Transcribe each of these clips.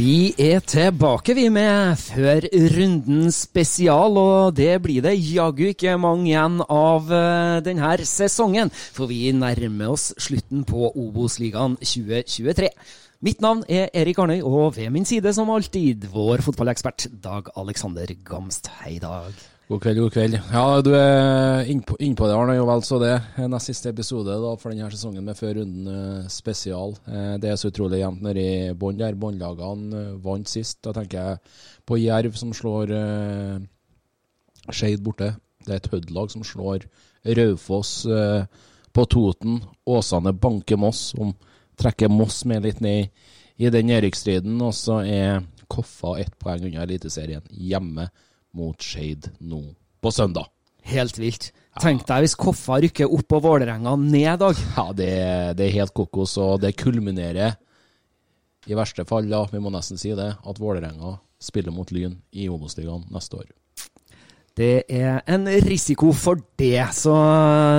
Vi er tilbake, vi, med Før runden spesial, og det blir det jaggu ikke mange igjen av eh, denne sesongen, for vi nærmer oss slutten på Obos-ligaen 2023. Mitt navn er Erik Arnøy, og ved min side som alltid vår fotballekspert Dag Alexander Gamst. Hei, Dag. God kveld, god kveld. Ja, du er innpå inn det, Arne. Jo vel så det. Nest siste episode da, for denne sesongen med Før runden eh, spesial. Eh, Det er så utrolig jevnt nede i bånn der. Båndlagene eh, vant sist. Da tenker jeg på Jerv, som slår eh, Skeid borte. Det er et Hødd-lag som slår Raufoss eh, på Toten. Åsane banker Moss, som trekker Moss med litt ned i, i den nedrykksstriden. Og så er Koffa ett poeng unna Eliteserien hjemme mot Skeid nå på søndag. Helt vilt. Tenk deg hvis Koffa rykker opp og Vålerenga ned, Dag. Ja, det, det er helt kokos, og det kulminerer i verste fall, ja, vi må nesten si det, at Vålerenga spiller mot Lyn i Obos-ligaen neste år. Det er en risiko for det, så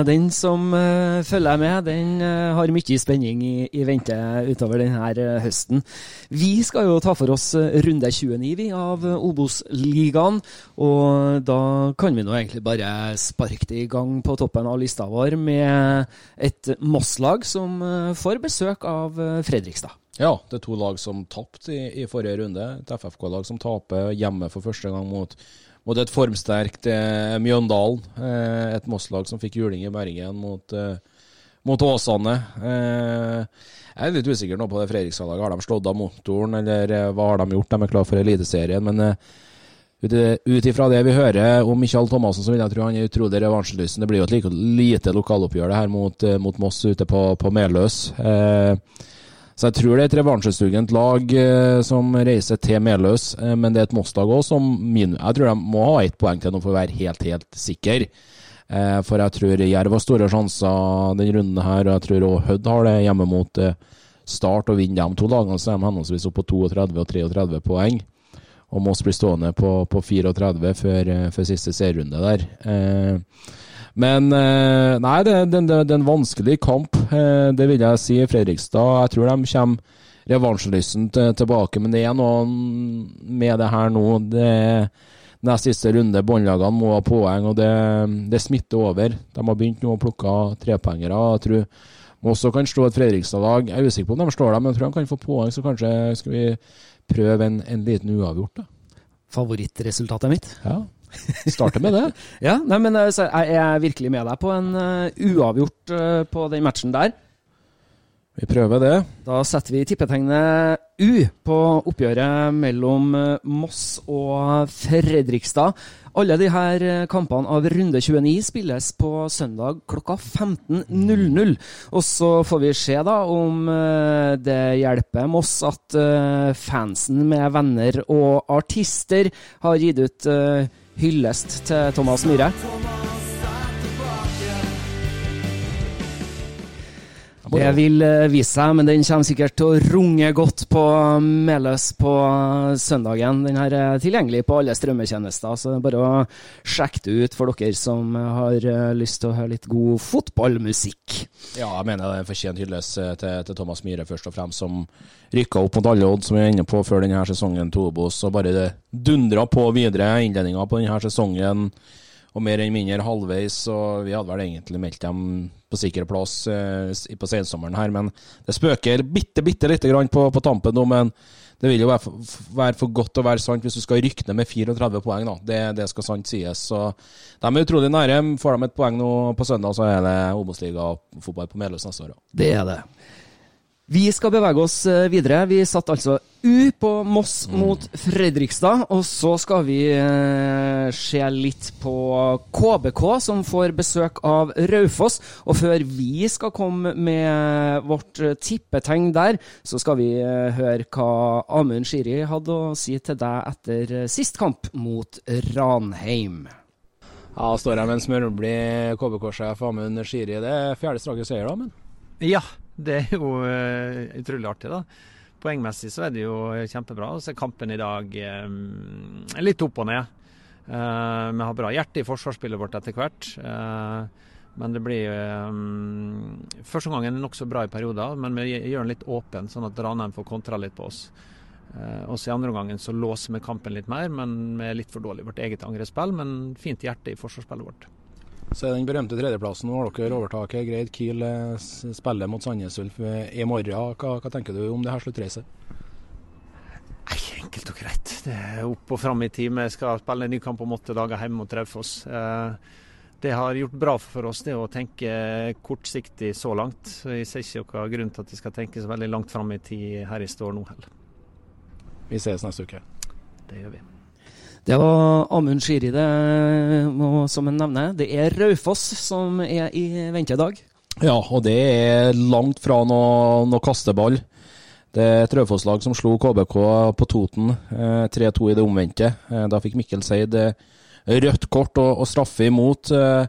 den som uh, følger med, den uh, har mye spenning i, i vente utover denne høsten. Vi skal jo ta for oss eh, runde 29 vi, av eh, Obos-ligaen, og da kan vi nå egentlig bare sparke det i gang på toppen av lista vår med et Moss-lag som uh, får besøk av eh, Fredrikstad. Ja, det er to lag som tapte i, i forrige runde. Et FFK-lag som taper hjemme for første gang mot, mot et formsterkt eh, Mjøndalen. Eh, et Moss-lag som fikk juling i Bergen mot, eh, mot Åsane. Eh, jeg er litt usikker nå på det Fredrikstad-laget. Har de slått av motoren, eller eh, hva har de gjort? De er klar for Eliteserien. Men eh, ut ifra det vi hører om Michael Thomassen, så vil jeg tro han er utrolig revansjelysten. Det blir jo et like, lite lokaloppgjør det her mot, mot Moss ute på, på Meløs. Eh, så jeg tror det er et revansjestugent lag eh, som reiser til Meløs, eh, men det er et Moss-lag òg som min, Jeg tror de må ha ett poeng til nå for å være helt, helt sikker. Eh, for jeg tror Jerv har store sjanser den runden her, og jeg tror òg Hødd har det hjemme mot Start og vinner de to lagene, så er de henholdsvis opp på 32 og 33 poeng. Og Moss blir stående på, på 34 før, før siste serierunde der. Eh, men eh, nei, det, er en vanskelig kamp, eh, det vil jeg si. Fredrikstad, jeg tror de kommer revansjelysten tilbake, men det er noe med det her nå. Det nest siste runde, båndlagene må ha poeng, og det, det smitter over. De har begynt nå å plukke trepoengere. Jeg tror de også kan slå et Fredrikstad-lag. Jeg er usikker på om de slår dem, men jeg tror de kan få poeng, så kanskje skal vi prøve en, en liten uavgjort. da. Favorittresultatet mitt? Ja, Starte med det. Ja, nei, men eh, jeg er virkelig med deg på en eh, uavgjort eh, på den matchen der. Vi prøver det. Da setter vi tippetegnet U på oppgjøret mellom Moss og Fredrikstad. Alle de her kampene av runde 29 spilles på søndag klokka 15.00. Og så får vi se da om det hjelper Moss at fansen med venner og artister har gitt ut hyllest til Thomas Myhre. Det vil eh, vise seg, men den kommer sikkert til å runge godt på Meløs på søndagen. Den her er tilgjengelig på alle strømmetjenester, så det er bare å sjekke det ut for dere som har eh, lyst til å høre litt god fotballmusikk. Ja, jeg mener det er hylles eh, til, til Thomas Myhre, først og fremst, som rykka opp mot alle odd, som vi er inne på før denne sesongen til Obos, og bare dundra på videre. Innledninga på denne sesongen og mer eller mindre halvveis, og vi hadde vel egentlig meldt dem på sikker plass eh, på sensommeren her, men det spøker bitte, bitte lite grann på, på tampen nå, men det vil jo være for, være for, godt å være sant hvis du skal rykke ned med 34 poeng, da. Det, det skal sant sies. Så de er utrolig nære. Får de et poeng nå på søndag, så er det Obos-liga-fotball på Meløs neste år. Ja. Det er det. Vi skal bevege oss eh, videre. Vi satt altså U på Moss mot Fredrikstad. Og så skal vi eh, se litt på KBK, som får besøk av Raufoss. Og før vi skal komme med vårt eh, tippetegn der, så skal vi høre hva Amund Shiri hadde å si til deg etter sist kamp mot Ranheim. Ja, står jeg med en smørblid KBK-sjef Amund Shiri. Det er fjerde strake seier, da, men? Ja, det er jo uh, utrolig artig, da. Poengmessig så er det jo kjempebra. Og så er kampen i dag um, litt opp og ned. Uh, vi har bra hjerte i forsvarsspillet vårt etter hvert. Uh, men det blir um, Første gangen nokså bra i perioder, men vi gjør den litt åpen, sånn at Ranheim får kontra litt på oss. Uh, også i andre omgangen så låser vi kampen litt mer, men vi er litt for dårlig i vårt eget angrepsspill. Men fint hjerte i forsvarsspillet vårt. Så er den berømte tredjeplassen. Nå har dere overtaket. Greit, Kiel spiller mot Sandnes Ulf i morgen. Hva, hva, tenker du om det her sluttreiset? Nei, Enkelt og greit. Det er opp og fram i tid. Vi skal spille en ny kamp om åtte dager hjemme mot Raufoss. Det har gjort bra for oss det å tenke kortsiktig så langt. Så Jeg ser ikke noen grunn til at vi skal tenke så veldig langt fram i tid her i står nå heller. Vi ses neste uke. Det gjør vi. Det var Amund Shiri, det, som han nevner. Det er Raufoss som er i vente i dag. Ja, og det er langt fra noe, noe kasteball. Det er et Raufoss-lag som slo KBK på Toten eh, 3-2 i det omvendte. Eh, da fikk Mikkel Seid eh, rødt kort og, og straffe imot. Eh,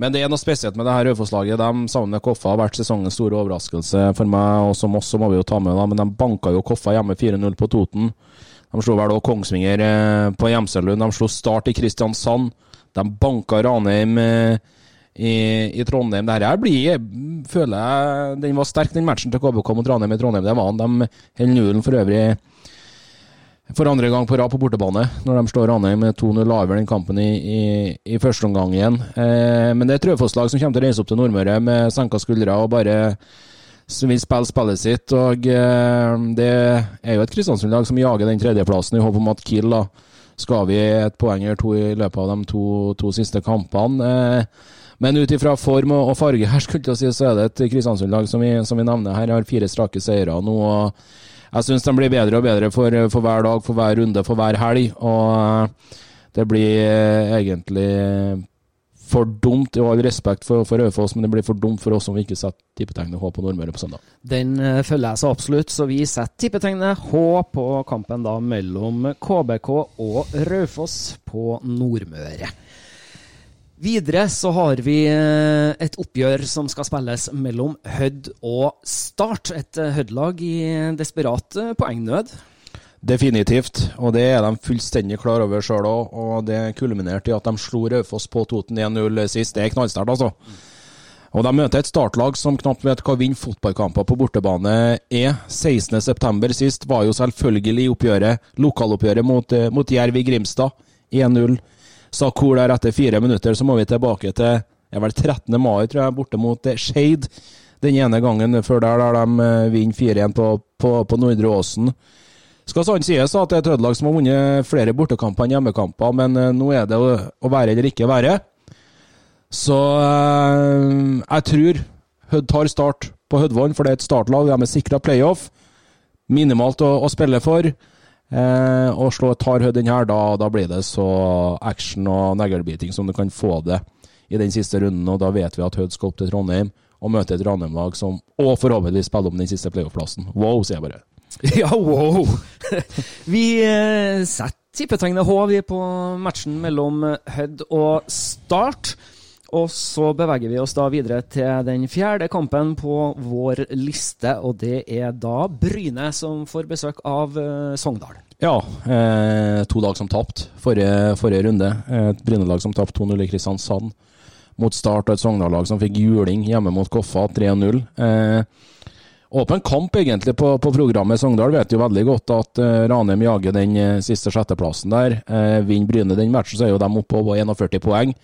men det er noe spesielt med det her Raufoss-laget. De sammen med Koffa har vært sesongens store overraskelse for meg, og som oss så må vi jo ta med, da. men de banka jo Koffa hjemme 4-0 på Toten. De slo vel òg Kongsvinger eh, på Gjemselund. De slo Start i Kristiansand. De banka Ranheim eh, i, i Trondheim. Dette her blir, jeg føler jeg Den var sterk, den matchen til KBK mot Ranheim i Trondheim. Det var han. De holder nullen for øvrig for andre gang på rad på bortebane, når de slår Ranheim 2-0 over den kampen i, i, i første omgang igjen. Eh, men det er et Trøfoss-lag som kommer til å reise opp til Nordmøre med senka skuldre og bare som vil spille spillet sitt. og eh, Det er jo et Kristiansund-lag som jager den tredjeplassen i håp om at Kiel da, skal vi et poeng eller to i løpet av de to, to siste kampene. Eh, men ut ifra form og farge her, skulle jeg si, så er det et Kristiansund-lag som, som vi nevner her, har fire strake seire nå. og Jeg syns de blir bedre og bedre for, for hver dag, for hver runde, for hver helg. Og eh, det blir egentlig for dumt, i all respekt for, for Raufoss, men det blir for dumt for oss om vi ikke setter tippetegnet H på Nordmøre på søndag. Den eh, følger jeg så absolutt, så vi setter tippetegnet H på kampen da mellom KBK og Raufoss på Nordmøre. Videre så har vi eh, et oppgjør som skal spilles mellom Hødd og Start. Et eh, Hødd-lag i desperat poengnød. Definitivt, og det er de fullstendig klar over sjøl òg. Og det kulminerte i at de slo Raufoss på Toten 1-0 sist. Det er knallsterkt, altså. Og de møter et startlag som knapt vet hva å vinne fotballkamper på bortebane er. 16.9. sist var jo selvfølgelig oppgjøret, lokaloppgjøret mot, eh, mot Jerv i Grimstad. 1-0. Sa Kor der etter fire minutter, så må vi tilbake til det er vel 13. mai, tror jeg, borte mot eh, Skeid. Den ene gangen før der, der de eh, vinner 4-1 på, på, på Nordre Åsen. Skal sånn sies at det er et Hødd-lag som har vunnet flere bortekamper enn hjemmekamper, men eh, nå er det å, være eller ikke være. Så eh, jeg tror Hødd tar start på Hødvollen, for det er et startlag. De er sikra playoff. minimalt å, å spille for. Eh, og slå tar hødd den her, da, da blir det så action og neglebiting som du kan få det i den siste runden. Og da vet vi at Hødd skal opp til Trondheim og møte et Ranheim-lag som og forhåpentligvis spiller om den siste playoff-plassen. Wow, sier jeg bare. Ja, wow! vi eh, setter tippetegnet H vi på matchen mellom Hødd og Start. Og så beveger vi oss da videre til den fjerde kampen på vår liste, og det er da Bryne som får besøk av eh, Sogndal. Ja, eh, to lag som tapte forrige, forrige runde. Et Bryne-lag som tapte 2-0 i Kristiansand mot Start, og et Sogndal-lag som fikk juling hjemme mot Koffa 3-0. Eh, Åpen kamp egentlig på, på, programmet. Sogndal vet jo veldig godt at uh, Ranheim jager den uh, siste sjetteplassen der. Uh, Vinner Bryne den matchen, så er jo de oppe på 41 poeng.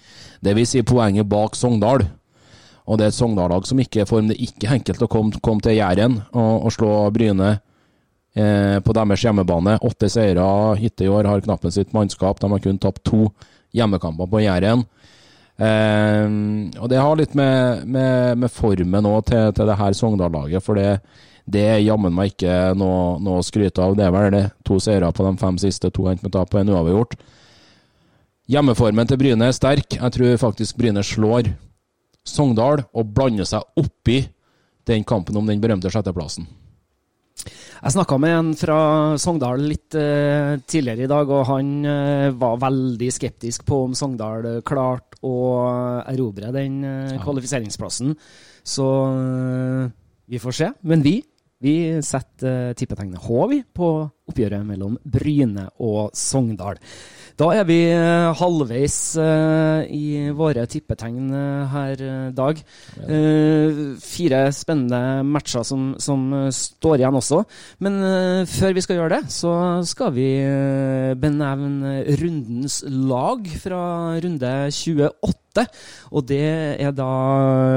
Det vil si poenget bak Sogndal. Og det er et Sogndal-lag som ikke er form. Det er ikke enkelt å komme, kom til Jæren og, og, slå Bryne eh, på deres hjemmebane. Åtte seire hittil i år har knappen sitt mannskap. De har kun tapt to hjemmekamper på Jæren. Eh, og det har litt med, med, med formen òg til, til, det her Sogndal-laget, for det, det er jammen meg ikke noe, noe å skryte av. Det er vel det. To seire på de fem siste, to hent med tap og en uavgjort. Hjemmeformen til Bryne er sterk. Jeg tror faktisk Bryne slår Sogndal og blander seg oppi den kampen om den berømte sjetteplassen. Jeg snakka med en fra Sogndal litt uh, tidligere i dag, og han uh, var veldig skeptisk på om Sogndal klarte å erobre den uh, kvalifiseringsplassen. Så vi får se. Men vi, vi setter tippetegnet H vi, på oppgjøret mellom Bryne og Sogndal. Da er vi uh, halvveis uh, i våre tippetegn uh, her, Dag. fire spennende matcher som, som står igjen også. Men før vi skal gjøre det, så skal vi benevne rundens lag fra runde 28. Og det er da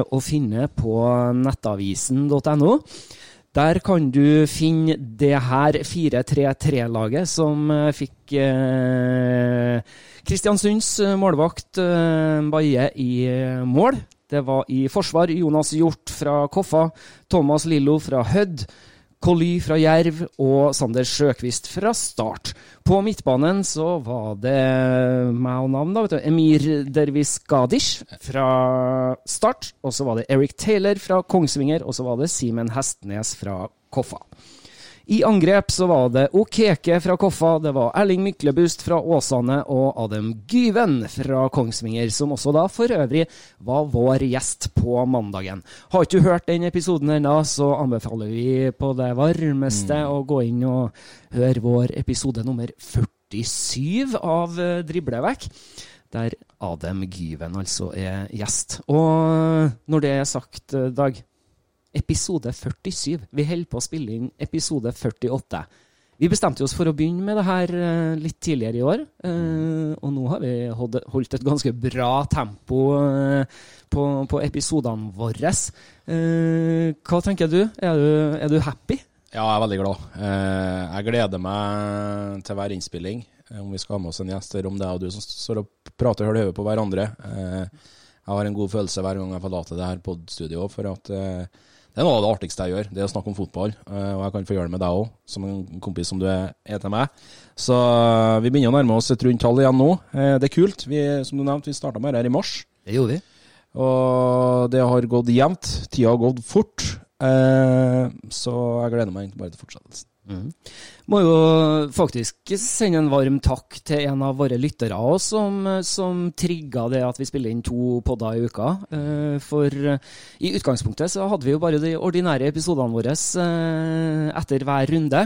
å finne på nettavisen.no. Der kan du finne det her 4-3-3-laget som uh, fikk uh, Kristiansunds målvakt eh, Baie i mål. Det var i forsvar Jonas Hjort fra Koffa, Thomas Lillo fra Hødd, Colly fra Jerv og Sander Sjøkvist fra Start. På midtbanen så var det meg og navn, da. vet du, Emir Dervis Gadish fra Start. Og så var det Eric Taylor fra Kongsvinger, og så var det Simen Hestnes fra Koffa. I angrep så var det Okeke fra Koffa, det var Erling Myklebust fra Åsane og Adem Gyven fra Kongsvinger, som også da for øvrig var vår gjest på mandagen. Har ikke du hørt den episoden ennå, så anbefaler vi på det varmeste mm. å gå inn og høre vår episode nummer 47 av eh, Driblevekk der Adem Gyven altså er gjest. Og når det er sagt, eh, Dag, episode 47. Vi holder på å spille inn episode 48. Vi bestemte oss for å begynne med det her uh, litt tidligere i år. Uh, og nå har vi holdt et ganske bra tempo uh, på, på, episodene våre. hva tenker du? Er, du? er, du? happy? Ja, jeg er veldig glad. jeg gleder meg til hver innspilling. om vi skal ha med oss en gjest, eller om det er du som står og prater høl i på hverandre. jeg har en god følelse hver gang jeg forlater det her podstudioet, for at det er noe av det artigste jeg gjør, det er å snakke om fotball. Eh, og jeg kan få gjøre det med deg òg, som en kompis som du er til meg. Så eh, vi begynner å nærme oss et rundt tall igjen nå. Eh, det er kult. Vi, som du nevnte, vi starta med det her i mars. Det gjorde vi. Og det har gått jevnt. Tida har gått fort. Så jeg gleder meg egentlig bare til fortsettelsen. Mm. Må jo faktisk sende en varm takk til en av våre lyttere også, som, som trigga det at vi spiller inn to podder i uka. Eh, for i utgangspunktet så hadde vi jo bare de ordinære episodene våre eh, etter hver runde.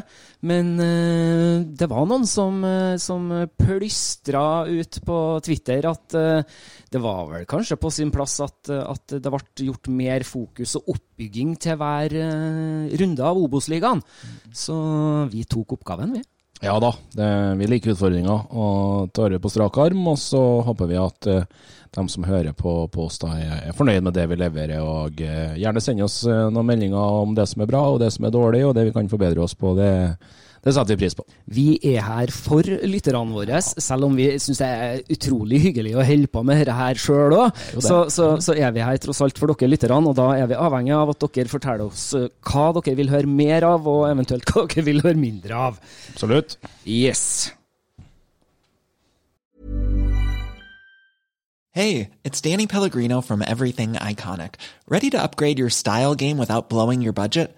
Men eh, det var noen som, som plystra ut på Twitter at det var vel kanskje på sin plass at, at det ble gjort mer fokus og oppbygging til hver runde av Obos-ligaen. Så vi tok oppgaven, vi. Ja da, det, vi liker utfordringer og tar det på strak arm. Og så håper vi at uh, de som hører på, på oss, da er, fornøyd med det vi leverer. Og uh, gjerne send oss uh, noen meldinger om det som er bra og det som er dårlig, og det vi kan forbedre oss på. Det, Det setter vi pris på. Vi er her for lytterne våre, selv om vi syns det er utrolig hyggelig å holde på med dette her sjøl òg. Så, så, så er vi her tross alt for dere lytterne, og da er vi avhengig av at dere forteller oss eh, hva dere vil høre mer av, og eventuelt hva dere vil høre mindre av. Absolutt. Yes. Hey, it's Danny Pellegrino from Everything Iconic. Ready to upgrade your style game without blowing your budget?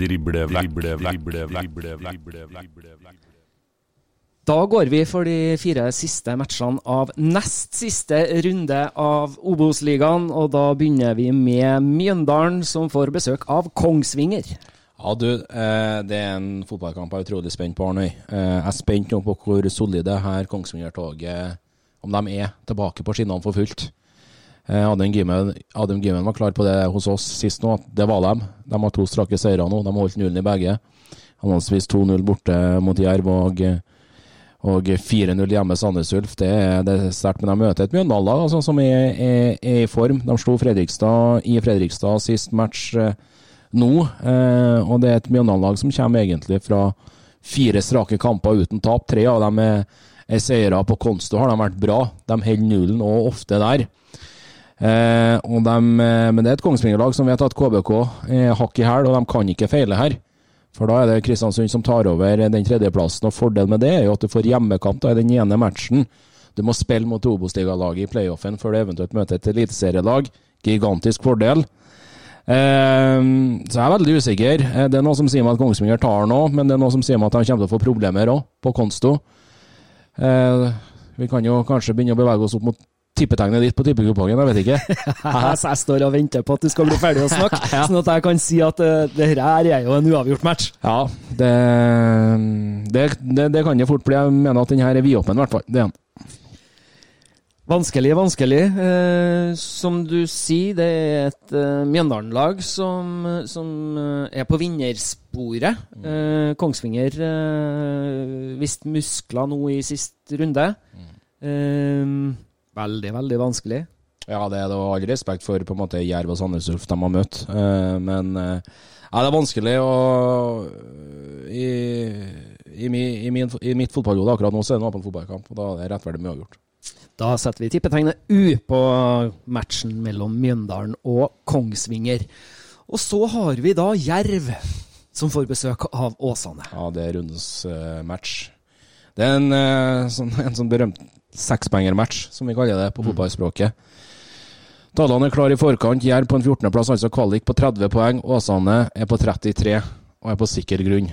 Drible vekk, drible vekk, drible vekk, drible vekk. Da går vi for de fire siste matchene av nest siste runde av Obos-ligaen. Og da begynner vi med Mjøndalen, som får besøk av Kongsvinger. Ja, du, eh, det er en fotballkamp jeg er utrolig spent på, Arnøy. Eh, jeg er spent nå på hvor solide her Kongsvinger-toget Om de er tilbake på skinnene for fullt. Eh, Adam Gimen, Adam Gimmen var klar på det hos oss sist nå, at det var dem. De har to strake seire nå. De har holdt nullen i begge. Henholdsvis 2-0 borte mot Jerv og, og 4-0 hjemme Sandnes Ulf. Det det er sterkt. Men de møter et Mjøndalen altså, som er, er, er, i form. De slo Fredrikstad i Fredrikstad sist match eh, nå. Eh, og det er et Mjøndalen-lag som kommer egentlig fra fire strake kamper uten tap. Tre av dem er, er seire. På Konsto har de vært bra. De holder nullen og ofte der. Eh, de, men det er et Kongsvinger-lag som vet at KBK er hakk i hæl, og de kan ikke feile her. For da er det Kristiansund som tar over den tredjeplassen, og fordelen med det er jo at du får hjemmekamp i den ene matchen. Du må spille mot Obos-ligalaget i playoffen før du eventuelt møter et eliteserielag. Gigantisk fordel. Eh, så jeg er veldig usikker. Eh, det er noe som sier meg at Kongsvinger tar nå, men det er noe som sier meg at de kommer til å få problemer òg, på Konsto. Eh, vi kan jo kanskje begynne å bevege oss opp mot tippetegnet ditt på tippekupongen, jeg vet ikke. Så jeg står og venter på at du skal bli ferdig å snakke, Ja. sånn at jeg kan si at uh, det her er jo en uavgjort match. Ja, det, det, det, det kan det fort bli. Jeg mener at den her er vidåpen, i hvert fall. Det er den. Vanskelig, vanskelig. Eh, som du sier, det er et eh, Mjøndalen-lag som, som eh, er på vinnersporet. Eh, Kongsvinger eh, viste muskler nå i sist runde. Eh, veldig, veldig vanskelig. Ja, det er det all respekt for på en måte Jerv og Sandnes Ulf de har møtt, Eh, men eh, ja, det er vanskelig å i, i, i, min, I mitt fotballhode akkurat nå så er det en åpen fotballkamp, og da er det rettferdig med uavgjort. Da setter vi tippetegnet U på matchen mellom Mjøndalen og Kongsvinger. Og så har vi da Jerv, som får besøk av Åsane. Ja, det er rundens eh, match. Det er en, eh, sånn, en sånn berømt sekspengermatch, som vi kaller det på fotballspråket. Tallene er klar i forkant. Jerv på en 14.-plass, altså kvalik på 30 poeng. Åsane er på 33 og er på sikker grunn.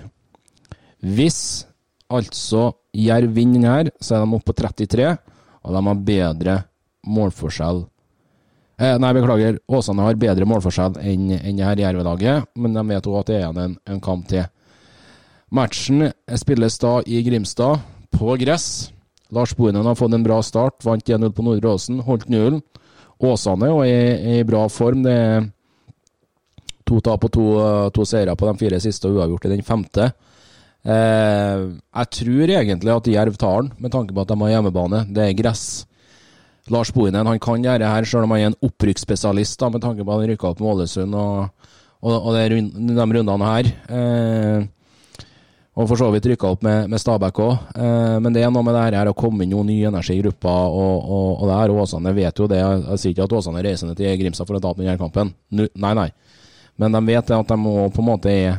Hvis altså Jerv vinner her, så er de oppe på 33, og de har bedre målforskjell. Eh, nei, beklager. Åsane har bedre målforskjell enn det her Jerv-laget, men de vet òg at det er igjen en, en kamp til. Matchen spilles da i Grimstad, på gress. Lars Bohinen har fått en bra start, vant 1-0 på Nordre Åsen, holdt nullen. Åsane og er i bra form. Det er to tap og to, to seire på de fire siste og uavgjort i den femte. Eh, jeg tror egentlig at Jerv tar den, med tanke på at de har hjemmebane. Det er gress. Lars Bohinen han kan gjøre det her, selv om han er en opprykksspesialist, med tanke på at han rykka opp med Ålesund og, og, og det, de rundene her. Eh, og for så vidt rykka opp med, med Stabæk òg. Eh, men det er noe med det her å komme inn noe ny energi i gruppa. Og, og, og det her Åsane vet jo det. Jeg sier ikke at Åsane reiser ned til Grimstad for å tape denne kampen. Nei, nei. Men de vet at de må på en måte er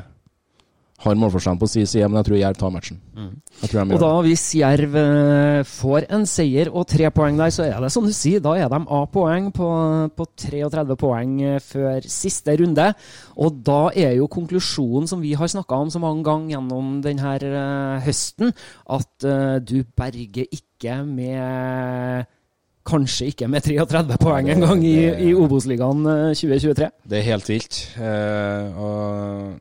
har målforskjellen på sin side, men jeg tror Jerv tar matchen. Mm. og da, hvis Jerv eh, får en seier og tre poeng der, så er det som du sier, da er de A-poeng på, på, 33 poeng eh, før siste runde. Og da er jo konklusjonen som vi har snakka om så mange ganger gjennom denne uh, høsten, at du berger ikke med Kanskje ikke med 33 poeng engang i, i Obos-ligaen 2023. Det er helt vilt. Uh, og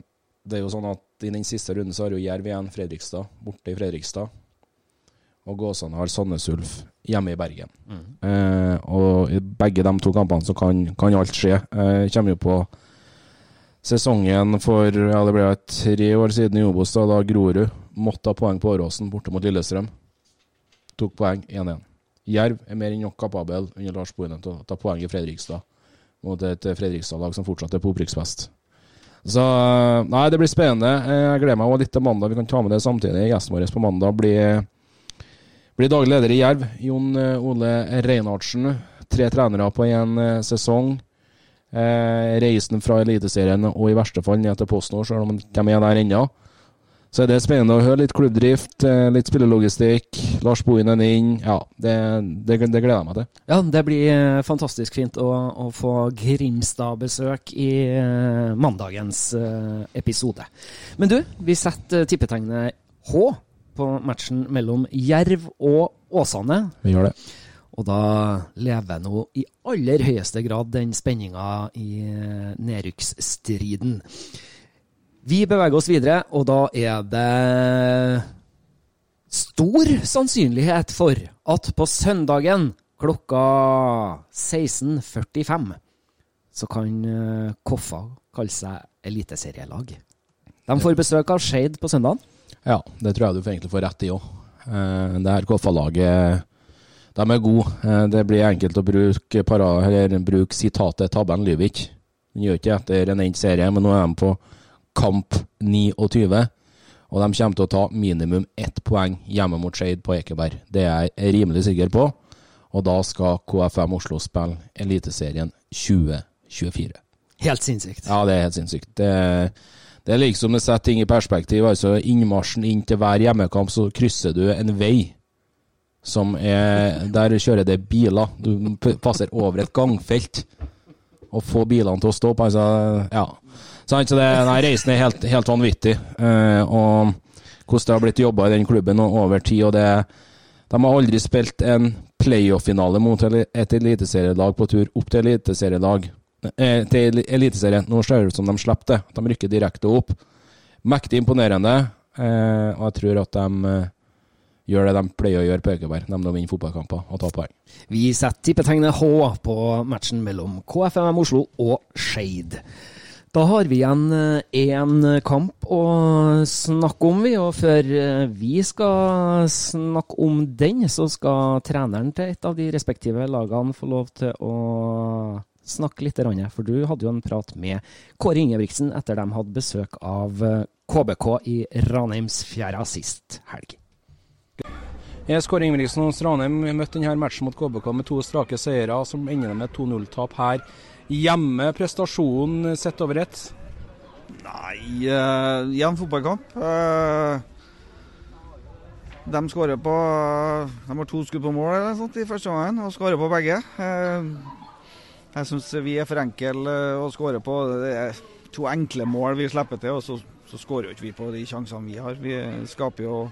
det er jo sånn at i den siste runden så har jo Jerv igjen Fredrikstad, borte i Fredrikstad. Og Gåsane har Sandnes Ulf hjemme i Bergen. Mm. Eh, og i begge de to kampene så kan, kan alt skje. Eh, kommer jo på sesongen for ja, det ble tre år siden i Obos, da, da Grorud måtte ha poeng på Åråsen borte mot Lillestrøm. Tok poeng 1-1. Jerv er mer enn nok kapabel under Lars Bohinen til å ta poeng i Fredrikstad mot et Fredrikstad-lag som fortsatt er på opprykksfest. Så Nei, det blir spennende. Jeg gleder meg også litt til mandag. Vi kan ta med det samtidig. Gjesten vår på mandag blir, blir daglig leder i Jerv. Jon eh, Ole Reinhardsen. Tre trenere på én eh, sesong. Eh, reisen fra Eliteserien og i verste fall ned til PostNord, selv om de er der ennå. Så er det spennende å høre litt klubbdrift, eh, litt spillelogistikk. Lars Bohinen inn. Ja, det, det, det, gleder jeg meg til. Ja, det blir eh, fantastisk fint å, å få Grimstad-besøk i uh, mandagens episode. Men du, vi setter tippetegnet H på matchen mellom Jerv og Åsane. Vi gjør det. Og da lever nå i aller høyeste grad den spenninga i nedrykksstriden. Vi beveger oss videre, og da er det stor sannsynlighet for at på søndagen klokka 16.45 så kan eh, Koffa kalle seg eliteserielag. De får besøk av Skeid på søndagen. Ja, det tror jeg du egentlig får rett i òg. Eh, det her Koffa-laget de er gode. Eh, det blir enkelt å bruke, para, bruke sitatet 'tabben lyver ikke'. Den gjør ikke etter en endt serie, men nå er de på kamp 29. Og de kommer til å ta minimum ett poeng hjemme mot Skeid på Ekeberg. Det er jeg rimelig sikker på. Og da skal KFM Oslo spille Eliteserien 2024. Helt sinnssykt. Ja, det er helt sinnssykt. Det, det er liksom å sette ting i perspektiv. Altså Innmarsjen inn til hver hjemmekamp, så krysser du en vei som er Der kjører det biler. Du passer over et gangfelt. Og få bilene til å stå på. Altså, ja. Så det, nei, reisen er helt, helt vanvittig. Uh, og hvordan det har blitt jobba i den klubben over tid. og det De har aldri spilt en playoff-finale mot et eliteserielag på tur opp til eliteserielag. Eh, til eliteserien. Nå ser det ut som de slipper det. De rykker direkte opp. Mektig imponerende. Eh, og jeg tror at de eh, gjør det de pleier å gjøre på Økeberg, nemlig å vinne fotballkamper og ta poeng. Vi setter tippetegnet H på matchen mellom KFM Oslo og Skeid. Da har vi igjen én eh, kamp å snakke om, vi. Og før eh, vi skal snakke om den, så skal treneren til et av de respektive lagene få lov til å snakke litt. For du hadde jo en prat med Kåre Ingebrigtsen etter de hadde besøk av KBK eh, i Ranheimsfjæra sist helg. Jeg Kåre Ingebrigtsen hos Ranheim møtte denne matchen mot KBK med to strake seire, som ender med 2-0-tap her Hjemme prestasjonen sett over ett? Nei, uh, jevn fotballkamp. Uh, de skårer på De har to skudd på mål eller sånt i første omgang og skårer på begge. Uh, jeg syns vi er for enkle å skåre på. Det er to enkle mål vi slipper til, og så, så skårer jo ikke vi på de sjansene vi har. Vi skaper jo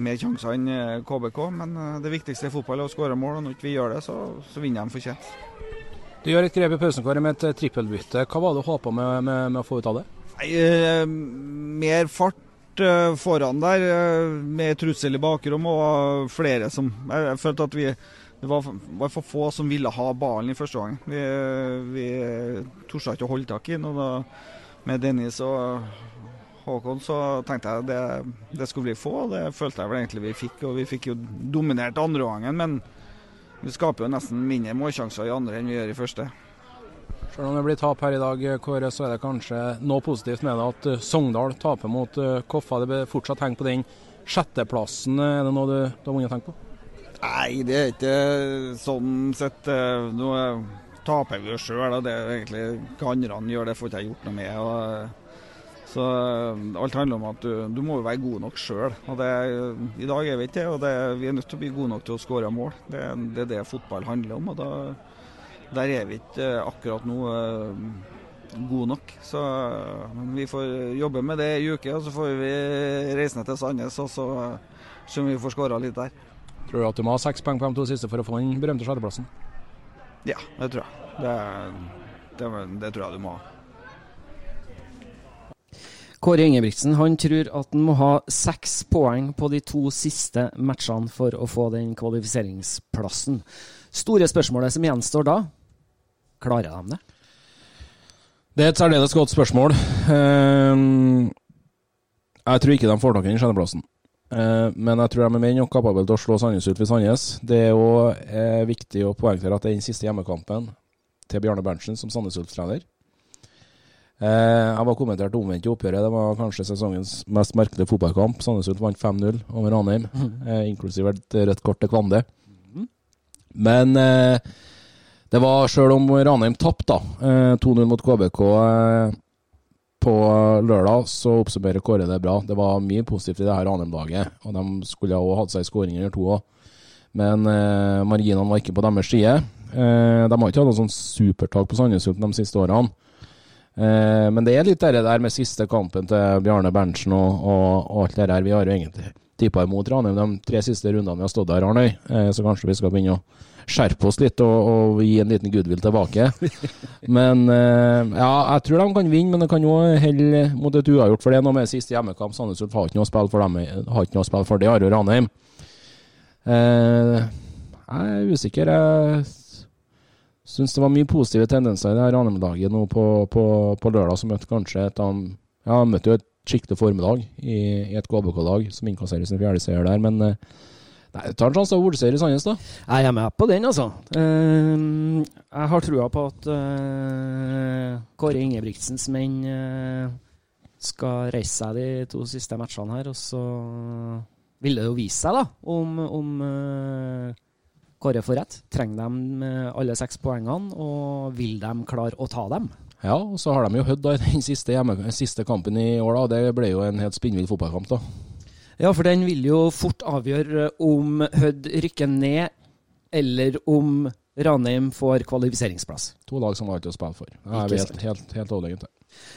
mer sjanser enn KBK, men det viktigste i fotball er å skåre mål. og Når ikke vi gjør det, så, så vinner de fortjent. Du gjør et grep i pausen med et eh, trippelbytte. Hva var det du håpa med, med, med, å få ut av det? Nei, eh, mer fart eh, foran der, med trussel i bakrommet og flere som jeg følte at vi det var, var, for få som ville ha ballen i første gang. Vi, vi torde ikke å holde tak i den. og da med Dennis og Håkon, så tenkte jeg det, det skulle bli få. og Det følte jeg vel egentlig vi fikk. Og vi fikk jo dominert andreomgangen, men vi skaper jo nesten mindre målsjanser i andre enn vi gjør i første. Selv om det blir tap her i dag, Kåre, så er det kanskje noe positivt med det at eh, Sogndal taper mot eh, Koffa. Det blir fortsatt hengt på den sjetteplassen. Er det noe du, du har vunnet tenkt på? Nei, det er ikke sånn sett. eh, Nå eh, taper vi jo sjøl, og det er egentlig hva andre gjør, det får ikke jeg gjort noe med. Og, eh, så eh, alt handler om at du, du må være god nok sjøl. I dag er vi ikke det, og det, vi er nødt til å bli gode nok til å skåre mål. Det, det er det fotball handler om. og da, Der er vi ikke eh, akkurat nå eh, gode nok. Så men vi får jobbe med det i uke, og så får vi reise ned til Sandnes og så se om vi får skåra litt der. Tror du at du må ha seks poeng på de to siste for å få den berømte sjetteplassen? Ja, det tror jeg. Det, det, det tror jeg du må ha. Kåre Ingebrigtsen han tror at han må ha seks poeng på de to siste matchene for å få den kvalifiseringsplassen. Store spørsmålet som gjenstår da, klarer de det? Det er et særdeles godt spørsmål. Ehm, jeg tror ikke de får tak i den sjetteplassen. Eh, men jeg tror de er mer enn nok kapable til å slå Sandnes ut ved Sandnes. Det er òg eh, viktig å poengtere at det er den siste hjemmekampen til Bjarne Berntsen som Sandnes Ulf-trener. Eh, jeg var kommentert omvendt i oppgjøret. Det var kanskje sesongens mest merkelige fotballkamp. Sandnesund vant 5-0 over Ranheim, eh, inklusiv et rødt kort til Kvande. Men eh, det var, sjøl om Ranheim tapte eh, 2-0 mot KBK på lørdag, så oppsummerer Kåre det bra. Det var mye positivt i det her Ranheim-laget, og de skulle ha hatt seg skåring eller to òg. Men eh, marginene var ikke på deres side. Eh, de har ikke hatt noe sånn supertak på Sandnesund de siste årene. Eh, men det er litt det der med siste kampen til Bjarne Berntsen og, og, og alt det der. Vi har jo egentlig tippa imot Ranheim de tre siste rundene vi har stått der, Arnøy. Eh, så kanskje vi skal begynne å skjerpe oss litt og, og gi en liten goodwill tilbake. Men eh, ja, jeg tror de kan vinne, men det kan jo helle mot et uavgjort. For det er noe med siste hjemmekamp. Sandnes Ulf har ikke noe å spille for dem. Har ikke noe å spille for det, har jo Ranheim. Eh, jeg er usikker. Jeg syns det var mye positive tendenser i det her Ranheim-laget nå på, på, på, lørdag, som møtte kanskje et av Ja, møtte jo et skikkelig formiddag i, i et KBK-lag som innkasserer sin fjerde seier der, men eh, Nei, Ta en sjanse på Olseier i Sandnes, da. Jeg er med på den, altså. Uh, jeg har trua på at uh, Kåre Ingebrigtsens menn uh, skal reise seg de to siste matchene her, og så vil det jo vise seg, da, om, om Kåre får rett. Trenger de alle seks poengene, og vil de klare å ta dem? Ja, og så har de jo Hødd i den siste, hjemme, siste kampen i år. da, Det ble jo en helt spinnvill fotballkamp. da. Ja, for den vil jo fort avgjøre om Hødd rykker ned, eller om Ranheim får kvalifiseringsplass. To lag som var ute å spille for. Jeg vet, helt, helt overlegent.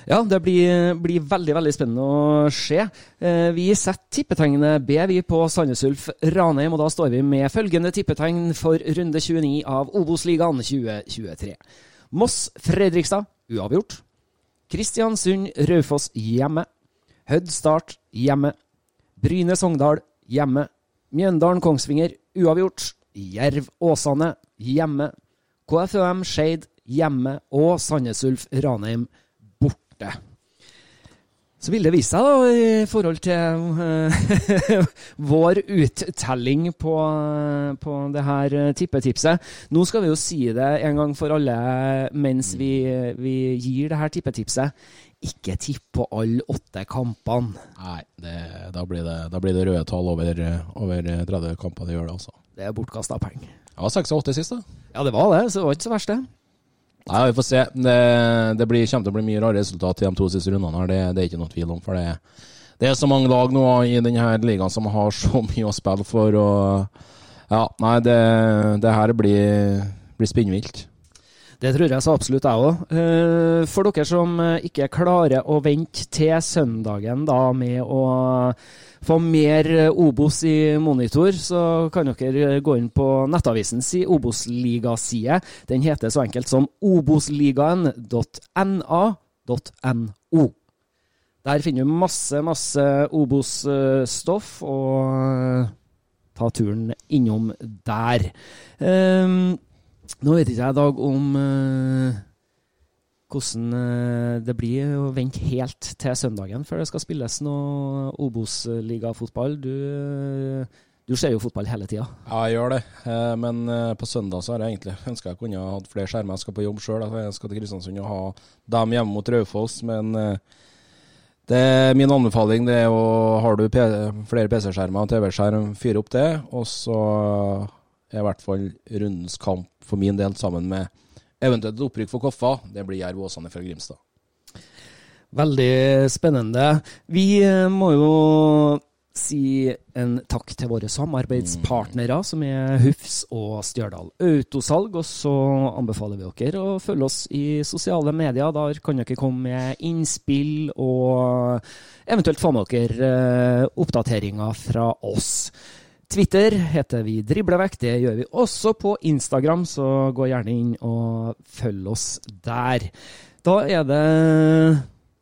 Ja, det blir, blir, veldig veldig spennende å se. Eh, vi setter tippetegnet B vi på Sandnes Ulf Ranheim, og da står vi med følgende tippetegn for runde 29 av Obos-ligaen 2023. Moss Fredrikstad uavgjort. Kristiansund Raufoss hjemme. Hødd Start hjemme. Bryne Sogndal hjemme. Mjøndalen Kongsvinger uavgjort. Jerv Åsane hjemme. KFUM Skeid hjemme. Og Sandnes Ulf Ranheim borte. Så vil det vise seg, da, i forhold til uh, vår uttelling på, på det her tippetipset. Nå skal vi jo si det en gang for alle mens vi, vi gir det her tippetipset. Ikke tipp på alle åtte kampene. Nei, det, da, blir det, da, blir det, røde tall over, over 30 kamper. Det gjør det, altså. Det er bortkasta penger. Var 6 av 8 sist, da. Ja, det var det. Så det var ikke så verst, det. Nei, Vi får se. Det, det blir, kommer til å bli mye rare resultat i de to siste rundene. her, Det, det er ikke noe tvil om. for det, det er så mange lag nå i denne ligaen som har så mye å spille for. og ja, Nei, det, det her blir, blir spinnvilt. Det tror jeg så absolutt jeg òg. For dere som ikke klarer å vente til søndagen da med å få mer Obos i monitor, så kan dere gå inn på Nettavisens Obos-ligaside. Den heter så enkelt som obosligaen.na.no. Der finner du masse, masse Obos-stoff, og ta turen innom der. Um, nå vet ikke jeg, Dag, om uh, hvordan eh, det blir å vente helt til søndagen før det skal spilles noe Obos-ligafotball. Du, eh, du ser jo fotball hele tida. Ja, jeg gjør det. Eh, Men på søndag så har jeg egentlig ønska jeg kunne ha hatt flere skjermer. Jeg skal på jobb sjøl. Jeg skal til Kristiansund og ha dem hjemme mot Raufoss. Men det er min anbefaling det er å Har du flere PC-skjermer og TV-skjerm, fyr opp det. Og så er i hvert fall rundens kamp for min del sammen med eventuelt et opprykk for Koffa. Det blir Jerv Åsane fra Grimstad. Veldig spennende. Vi eh, må jo si en takk til våre samarbeidspartnere, som er Hufs og Stjørdal Autosalg. Og så anbefaler vi dere å følge oss i sosiale medier. Der kan dere komme med innspill og eventuelt få med dere eh, oppdateringer fra oss. Twitter heter vi Driblevekk. Det gjør vi også på Instagram, så gå gjerne inn og følg oss der. Da er det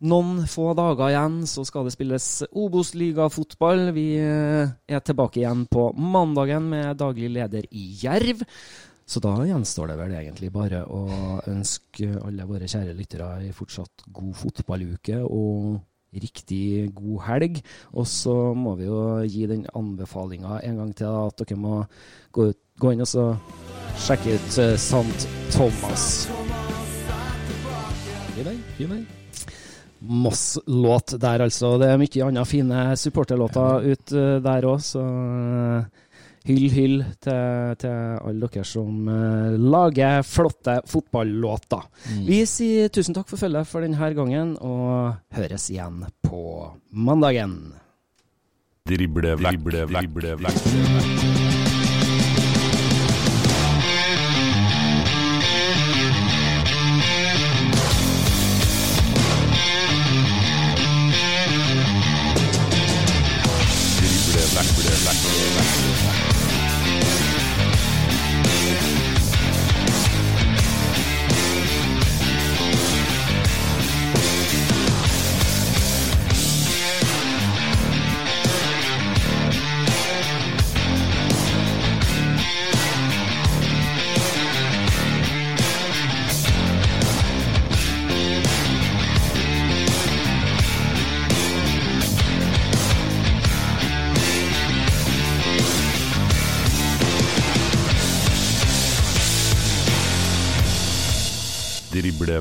noen få dager igjen, så skal det spilles Obos-ligafotball. Vi eh, er tilbake igjen på mandagen med daglig leder i Jerv. Så da gjenstår det vel egentlig bare å ønske alle våre kjære lyttere ei fortsatt god fotballuke og riktig god helg. Og så må vi jo gi den anbefalinga en gang til at dere må gå, ut, gå inn og så sjekke ut uh, Sant Thomas. Fin. Moss-låt der, altså. Det er mye andre fine supporterlåter ut uh, der òg, så uh, hyll, hyll til, til alle dere som uh, lager flotte fotballåter. Mm. Vi sier tusen takk for følget for denne gangen, og høres igjen på mandagen. Driblevekk, driblevekk, driblevekk.